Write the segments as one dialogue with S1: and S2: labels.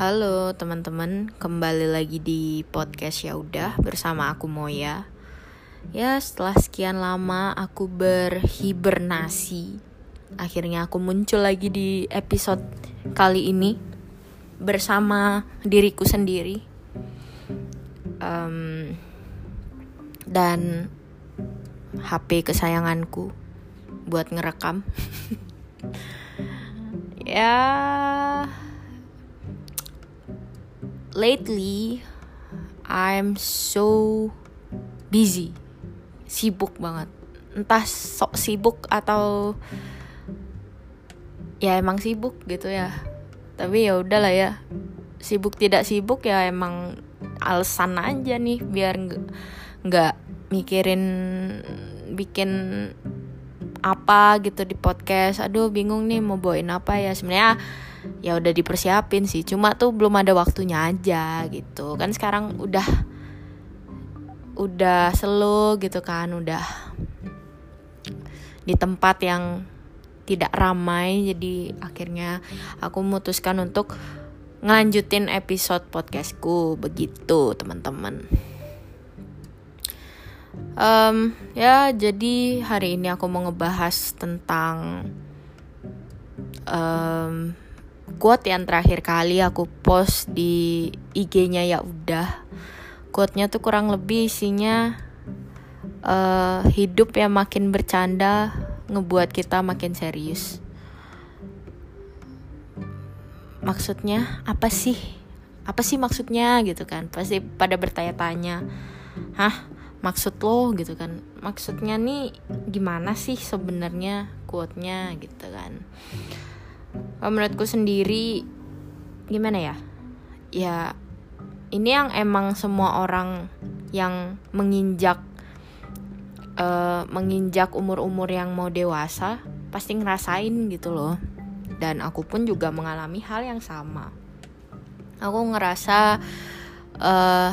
S1: Halo teman-teman, kembali lagi di podcast ya udah bersama aku Moya. Ya, setelah sekian lama aku berhibernasi, akhirnya aku muncul lagi di episode kali ini bersama diriku sendiri. Um, dan HP kesayanganku buat ngerekam. ya lately I'm so busy. Sibuk banget. Entah sok sibuk atau ya emang sibuk gitu ya. Tapi ya udahlah ya. Sibuk tidak sibuk ya emang alasan aja nih biar nggak mikirin bikin apa gitu di podcast. Aduh bingung nih mau bawain apa ya. Sebenarnya ya udah dipersiapin sih. Cuma tuh belum ada waktunya aja gitu. Kan sekarang udah udah slow gitu kan udah di tempat yang tidak ramai. Jadi akhirnya aku memutuskan untuk ngelanjutin episode podcastku. Begitu teman-teman. Um, ya jadi hari ini aku mau ngebahas tentang um, quote yang terakhir kali aku post di IG-nya ya udah. Quote-nya tuh kurang lebih isinya uh, hidup yang makin bercanda ngebuat kita makin serius. Maksudnya apa sih? Apa sih maksudnya gitu kan? Pasti pada bertanya-tanya hah maksud lo? gitu kan. Maksudnya nih gimana sih sebenarnya quote-nya gitu kan menurutku sendiri gimana ya? Ya ini yang emang semua orang yang menginjak uh, menginjak umur-umur yang mau dewasa pasti ngerasain gitu loh. Dan aku pun juga mengalami hal yang sama. Aku ngerasa uh,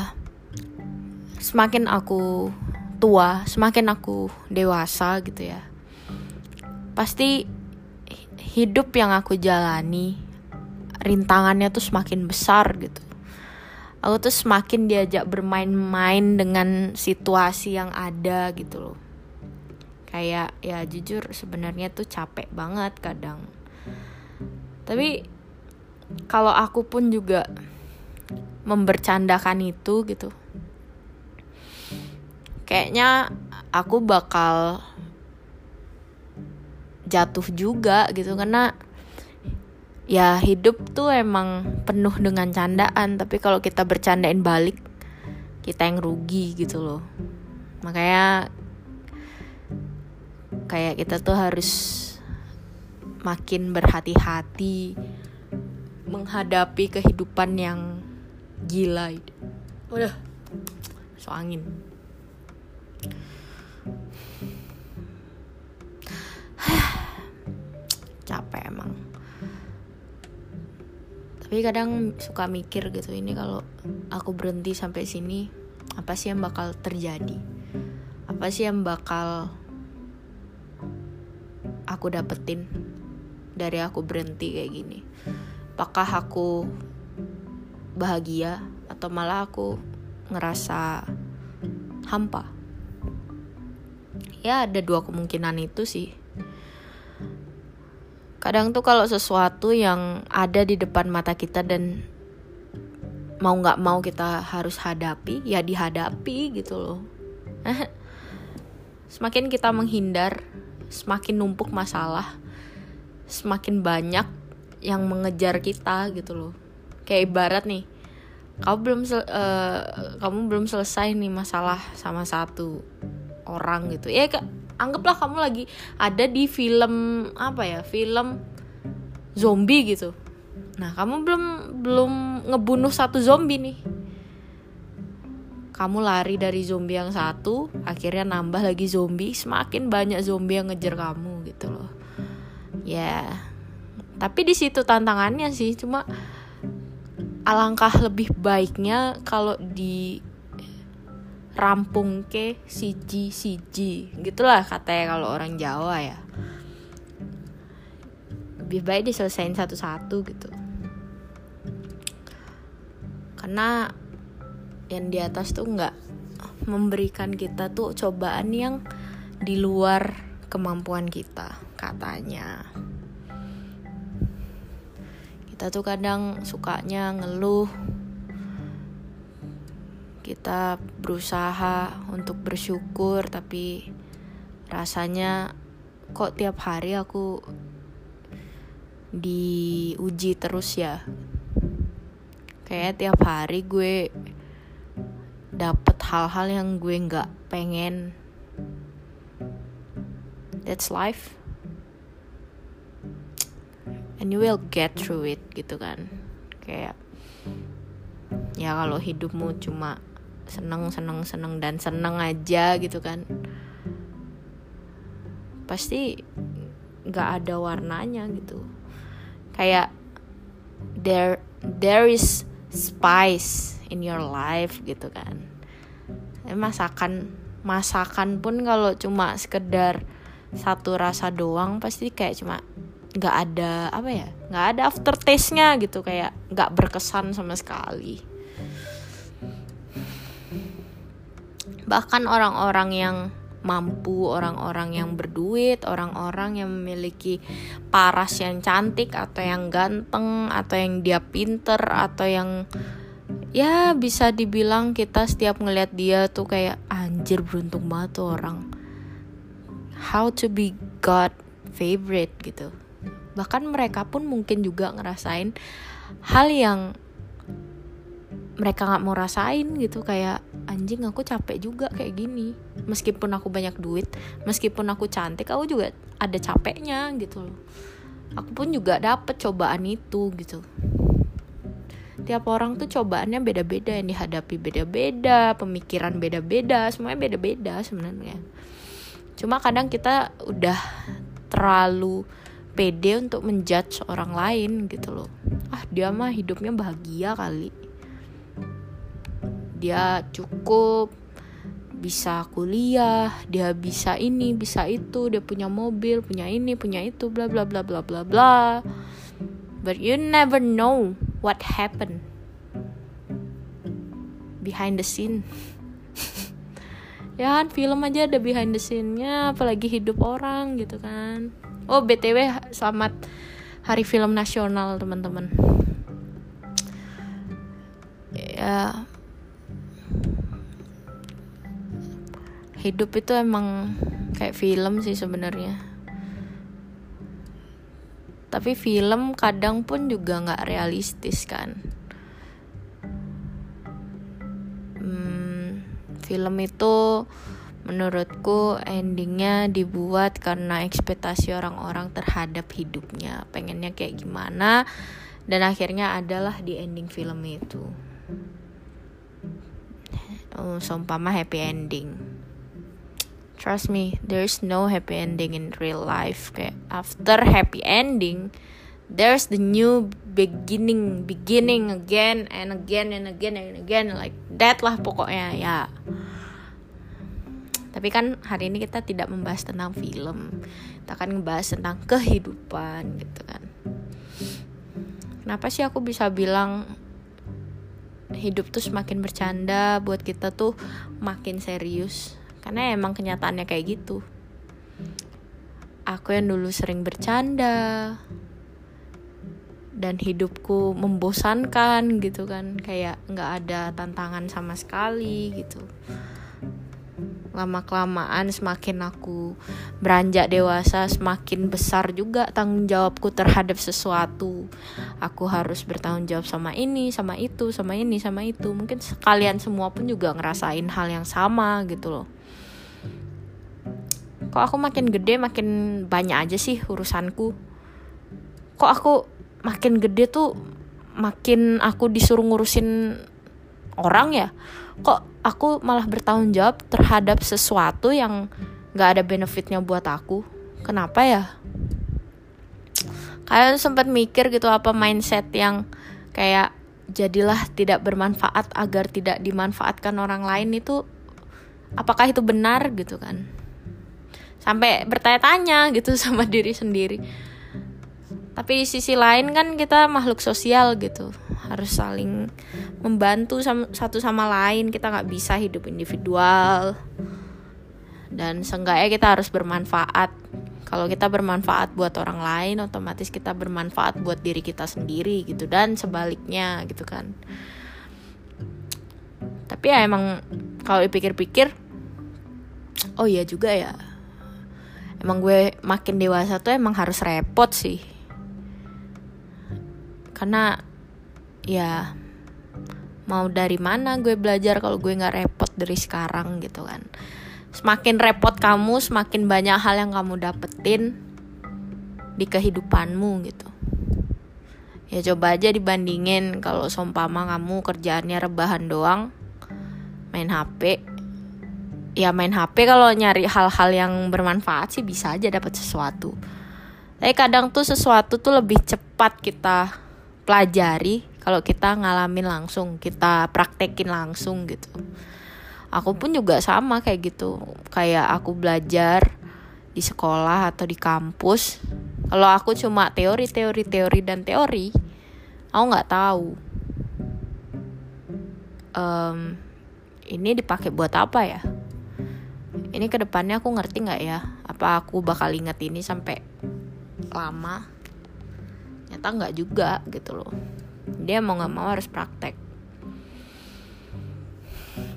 S1: semakin aku tua semakin aku dewasa gitu ya pasti hidup yang aku jalani rintangannya tuh semakin besar gitu. Aku tuh semakin diajak bermain-main dengan situasi yang ada gitu loh. Kayak ya jujur sebenarnya tuh capek banget kadang. Tapi kalau aku pun juga membercandakan itu gitu kayaknya aku bakal jatuh juga gitu. Karena ya hidup tuh emang penuh dengan candaan. Tapi kalau kita bercandain balik kita yang rugi gitu loh. Makanya kayak kita tuh harus makin berhati-hati menghadapi kehidupan yang gila. Udah so angin capek emang. Tapi kadang suka mikir gitu ini kalau aku berhenti sampai sini apa sih yang bakal terjadi? Apa sih yang bakal aku dapetin dari aku berhenti kayak gini? Apakah aku bahagia atau malah aku ngerasa hampa? Ya ada dua kemungkinan itu sih kadang tuh kalau sesuatu yang ada di depan mata kita dan mau nggak mau kita harus hadapi ya dihadapi gitu loh. Semakin kita menghindar semakin numpuk masalah semakin banyak yang mengejar kita gitu loh. Kayak ibarat nih kamu belum uh, kamu belum selesai nih masalah sama satu orang gitu. Ya kak anggaplah kamu lagi ada di film apa ya film zombie gitu. Nah kamu belum belum ngebunuh satu zombie nih. Kamu lari dari zombie yang satu akhirnya nambah lagi zombie semakin banyak zombie yang ngejar kamu gitu loh. Ya tapi di situ tantangannya sih cuma alangkah lebih baiknya kalau di rampung ke siji siji. Gitulah katanya kalau orang Jawa ya. Lebih baik diselesain satu-satu gitu. Karena yang di atas tuh nggak memberikan kita tuh cobaan yang di luar kemampuan kita katanya. Kita tuh kadang sukanya ngeluh kita berusaha untuk bersyukur tapi rasanya kok tiap hari aku diuji terus ya? Kayak tiap hari gue dapet hal-hal yang gue nggak pengen. That's life. And you will get through it gitu kan? Kayak ya kalau hidupmu cuma seneng seneng seneng dan seneng aja gitu kan. Pasti nggak ada warnanya gitu. Kayak there there is spice in your life gitu kan. Eh, masakan masakan pun kalau cuma sekedar satu rasa doang pasti kayak cuma nggak ada apa ya nggak ada aftertaste nya gitu. Kayak nggak berkesan sama sekali bahkan orang-orang yang mampu, orang-orang yang berduit, orang-orang yang memiliki paras yang cantik atau yang ganteng atau yang dia pinter atau yang ya bisa dibilang kita setiap ngelihat dia tuh kayak anjir beruntung banget tuh orang. How to be God favorite gitu. Bahkan mereka pun mungkin juga ngerasain hal yang mereka nggak mau rasain gitu kayak anjing aku capek juga kayak gini. Meskipun aku banyak duit meskipun aku cantik aku juga ada capeknya gitu loh. Aku pun juga dapet cobaan itu gitu. Tiap orang tuh cobaannya beda-beda yang dihadapi beda-beda pemikiran beda-beda semuanya beda-beda sebenarnya. Cuma kadang kita udah terlalu pede untuk menjudge orang lain gitu loh. Ah dia mah hidupnya bahagia kali dia cukup bisa kuliah, dia bisa ini, bisa itu, dia punya mobil, punya ini, punya itu, bla bla bla bla bla bla. But you never know what happened behind the scene. ya kan film aja ada behind the scene-nya, apalagi hidup orang gitu kan. Oh btw selamat Hari Film Nasional teman-teman. Ya hidup itu emang kayak film sih sebenarnya. Tapi film kadang pun juga nggak realistis kan. Hmm, film itu menurutku endingnya dibuat karena ekspektasi orang-orang terhadap hidupnya. Pengennya kayak gimana dan akhirnya adalah di ending film itu. Oh, seumpama happy ending trust me there's no happy ending in real life. Kayak after happy ending there's the new beginning beginning again and again and again and again like that lah pokoknya ya. Tapi kan hari ini kita tidak membahas tentang film. Kita akan membahas tentang kehidupan gitu kan. Kenapa sih aku bisa bilang hidup tuh semakin bercanda buat kita tuh makin serius karena emang kenyataannya kayak gitu. Aku yang dulu sering bercanda. Dan hidupku membosankan gitu kan. Kayak nggak ada tantangan sama sekali gitu. Lama kelamaan semakin aku beranjak dewasa semakin besar juga tanggung jawabku terhadap sesuatu. Aku harus bertanggung jawab sama ini sama itu sama ini sama itu. Mungkin kalian semua pun juga ngerasain hal yang sama gitu loh kok aku makin gede makin banyak aja sih urusanku. Kok aku makin gede tuh makin aku disuruh ngurusin orang ya? Kok aku malah bertanggung jawab terhadap sesuatu yang gak ada benefitnya buat aku? Kenapa ya? Kalian sempat mikir gitu apa mindset yang kayak jadilah tidak bermanfaat agar tidak dimanfaatkan orang lain itu apakah itu benar gitu kan sampai bertanya-tanya gitu sama diri sendiri. Tapi di sisi lain kan kita makhluk sosial gitu. Harus saling membantu satu sama lain. Kita nggak bisa hidup individual. Dan seenggaknya kita harus bermanfaat. Kalau kita bermanfaat buat orang lain otomatis kita bermanfaat buat diri kita sendiri gitu. Dan sebaliknya gitu kan. Tapi ya emang kalau dipikir-pikir oh iya juga ya emang gue makin dewasa tuh emang harus repot sih. Karena ya mau dari mana gue belajar kalau gue nggak repot dari sekarang gitu kan. Semakin repot kamu semakin banyak hal yang kamu dapetin di kehidupanmu gitu. Ya coba aja dibandingin kalau seumpama kamu kerjaannya rebahan doang main HP ya main HP kalau nyari hal-hal yang bermanfaat sih bisa aja dapat sesuatu. Tapi kadang tuh sesuatu tuh lebih cepat kita pelajari kalau kita ngalamin langsung kita praktekin langsung gitu. Aku pun juga sama kayak gitu kayak aku belajar di sekolah atau di kampus. Kalau aku cuma teori teori teori dan teori aku nggak tahu um, ini dipakai buat apa ya ini ke depannya aku ngerti nggak ya? Apa aku bakal inget ini sampai lama? Nyata nggak juga gitu loh. Dia mau nggak mau harus praktek.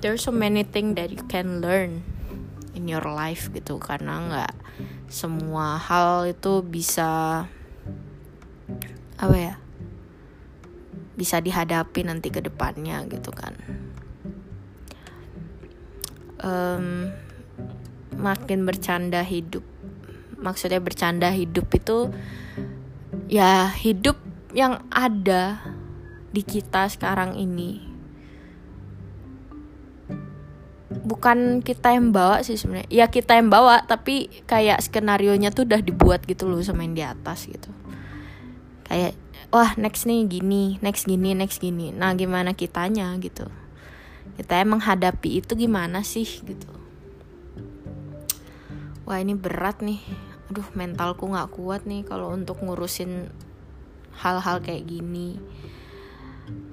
S1: There's so many things that you can learn in your life gitu. Karena nggak semua hal itu bisa apa ya? Bisa dihadapi nanti ke depannya gitu kan. Um, makin bercanda hidup. Maksudnya bercanda hidup itu ya hidup yang ada di kita sekarang ini. Bukan kita yang bawa sih sebenarnya. Ya kita yang bawa tapi kayak skenario nya tuh udah dibuat gitu loh sama yang di atas gitu. Kayak wah next nih gini next gini next gini. Nah gimana kitanya? gitu. Kita emang hadapi itu gimana sih gitu wah ini berat nih. Aduh mentalku nggak kuat nih kalau untuk ngurusin hal-hal kayak gini.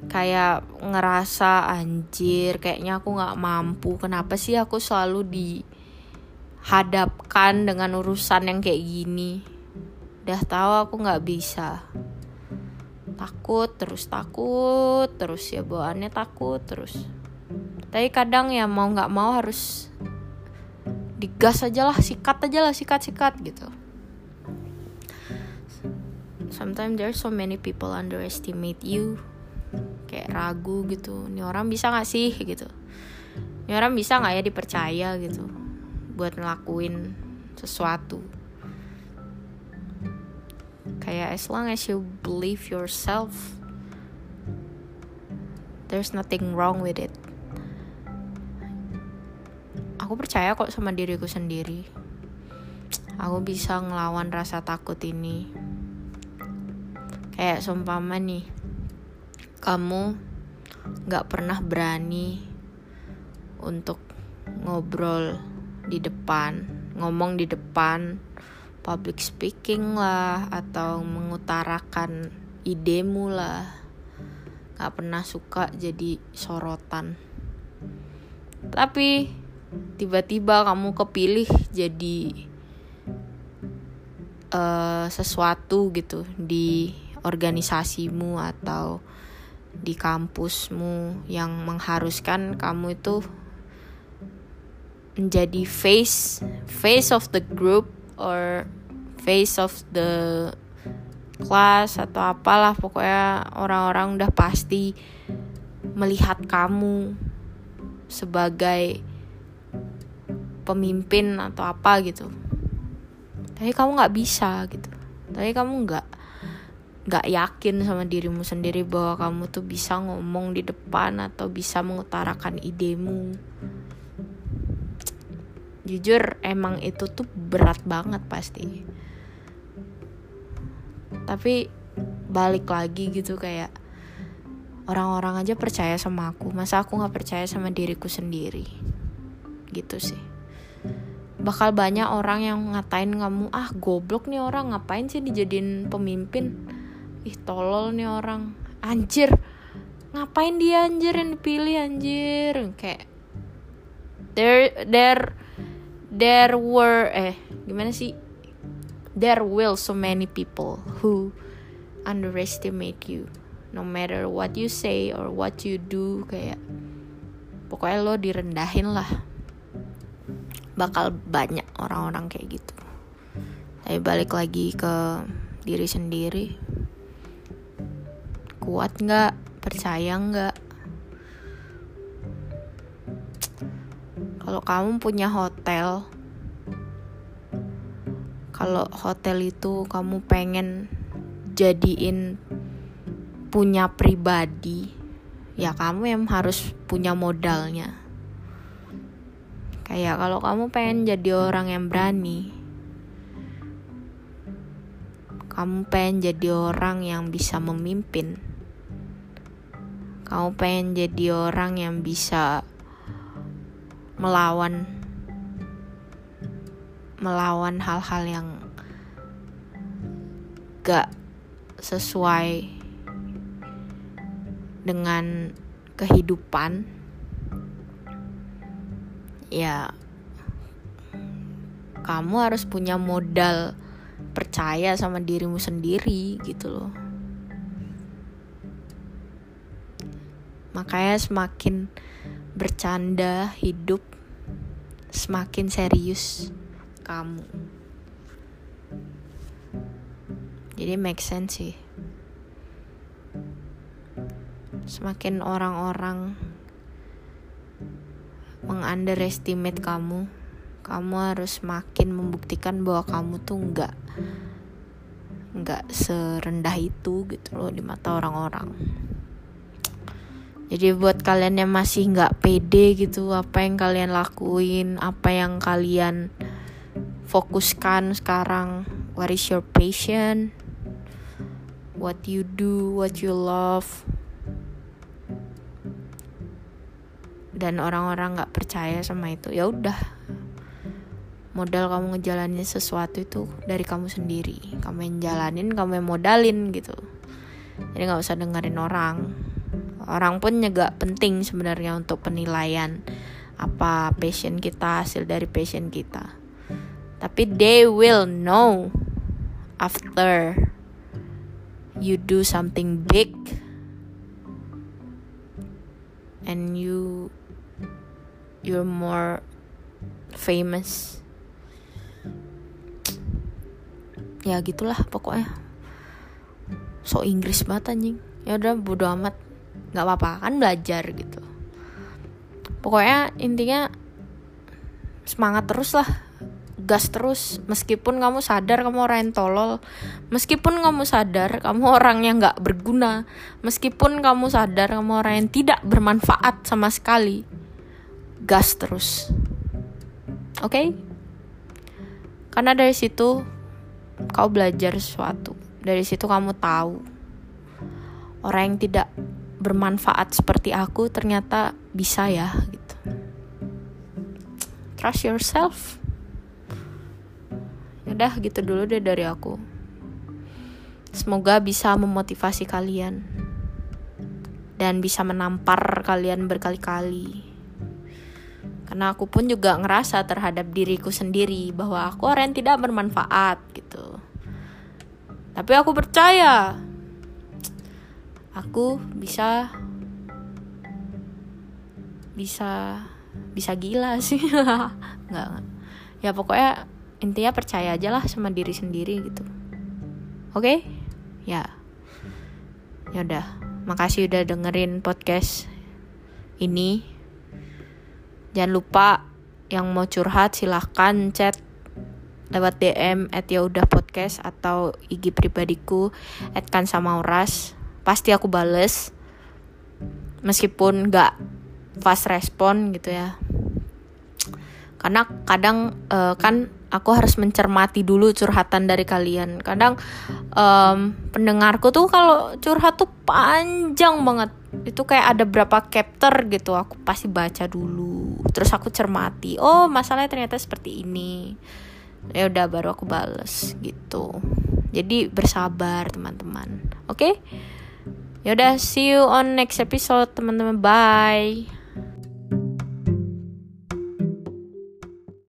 S1: Kayak ngerasa anjir kayaknya aku nggak mampu. Kenapa sih aku selalu dihadapkan dengan urusan yang kayak gini? Udah tahu aku nggak bisa. Takut terus takut terus ya bawaannya takut terus. Tapi kadang ya mau nggak mau harus digas aja lah sikat aja lah sikat sikat gitu. Sometimes there's so many people underestimate you. Kayak ragu gitu ini orang bisa gak sih? gitu. Ini orang bisa gak ya dipercaya? gitu. Buat ngelakuin sesuatu. Kayak as long as you believe yourself there's nothing wrong with it aku percaya kok sama diriku sendiri aku bisa ngelawan rasa takut ini kayak seumpama nih kamu gak pernah berani untuk ngobrol di depan, ngomong di depan, public speaking lah, atau mengutarakan idemu lah. Gak pernah suka jadi sorotan. Tapi tiba-tiba kamu kepilih jadi uh, sesuatu gitu di organisasimu atau di kampusmu yang mengharuskan kamu itu menjadi face face of the group or face of the class atau apalah. Pokoknya orang-orang udah pasti melihat kamu sebagai pemimpin atau apa gitu. Tapi kamu nggak bisa gitu. Tapi kamu nggak gak yakin sama dirimu sendiri bahwa kamu tuh bisa ngomong di depan atau bisa mengutarakan idemu. Jujur emang itu tuh berat banget pasti. Tapi balik lagi gitu kayak orang-orang aja percaya sama aku. Masa aku nggak percaya sama diriku sendiri? Gitu sih bakal banyak orang yang ngatain kamu ah goblok nih orang ngapain sih dijadiin pemimpin? Ih tolol nih orang. Anjir ngapain dia anjir yang dipilih anjir? Kayak there there there were eh gimana sih? There will so many people who underestimate you no matter what you say or what you do kayak pokoknya lo direndahin lah bakal banyak orang-orang kayak gitu. Tapi balik lagi ke diri sendiri. Kuat nggak? Percaya nggak? Kalau kamu punya hotel kalau hotel itu kamu pengen jadiin punya pribadi ya kamu yang harus punya modalnya kayak kalau kamu pengen jadi orang yang berani kamu pengen jadi orang yang bisa memimpin kamu pengen jadi orang yang bisa melawan melawan hal-hal yang gak sesuai dengan kehidupan ya kamu harus punya modal percaya sama dirimu sendiri gitu loh. Makanya semakin bercanda hidup semakin serius kamu. Jadi make sense sih. Semakin orang-orang mengunderestimate kamu. Kamu harus makin membuktikan bahwa kamu tuh nggak nggak serendah itu gitu loh di mata orang-orang. Jadi buat kalian yang masih nggak pede gitu apa yang kalian lakuin apa yang kalian fokuskan sekarang what is your passion? What you do what you love dan orang-orang nggak percaya sama itu ya udah. Modal kamu ngejalanin sesuatu itu dari kamu sendiri. Kamu yang jalanin kamu yang modalin gitu. Jadi nggak usah dengerin orang. Orang pun juga penting sebenarnya untuk penilaian apa passion kita hasil dari passion kita. Tapi they will know after you do something big and you you're more famous. Ya gitulah pokoknya. So Inggris banget anjing. Ya udah bodo amat. Nggak apa-apa kan belajar gitu. Pokoknya intinya semangat terus lah. Gas terus. Meskipun kamu sadar kamu orang yang tolol. Meskipun kamu sadar kamu orang yang nggak berguna. Meskipun kamu sadar kamu orang yang tidak bermanfaat sama sekali gas terus oke okay? karena dari situ kau belajar sesuatu. Dari situ kamu tahu orang yang tidak bermanfaat seperti aku ternyata bisa ya gitu. Trust yourself. Yaudah gitu dulu deh dari aku. Semoga bisa memotivasi kalian dan bisa menampar kalian berkali-kali karena aku pun juga ngerasa terhadap diriku sendiri bahwa aku orang yang tidak bermanfaat gitu. Tapi aku percaya aku bisa bisa bisa gila sih. Nggak ya pokoknya intinya percaya aja lah sama diri sendiri gitu. Oke? Okay? ya. Ya udah. Makasih udah dengerin podcast ini Jangan lupa yang mau curhat silahkan chat lewat DM at yaudah podcast atau IG pribadiku at kansamauras pasti aku bales meskipun gak fast respon gitu ya. Karena kadang uh, kan aku harus mencermati dulu curhatan dari kalian. Kadang um, pendengarku tuh kalau curhat tuh panjang banget itu kayak ada berapa chapter gitu aku pasti baca dulu terus aku cermati oh masalahnya ternyata seperti ini ya udah baru aku bales gitu jadi bersabar teman-teman oke okay? Yaudah, see you on next episode teman-teman. Bye.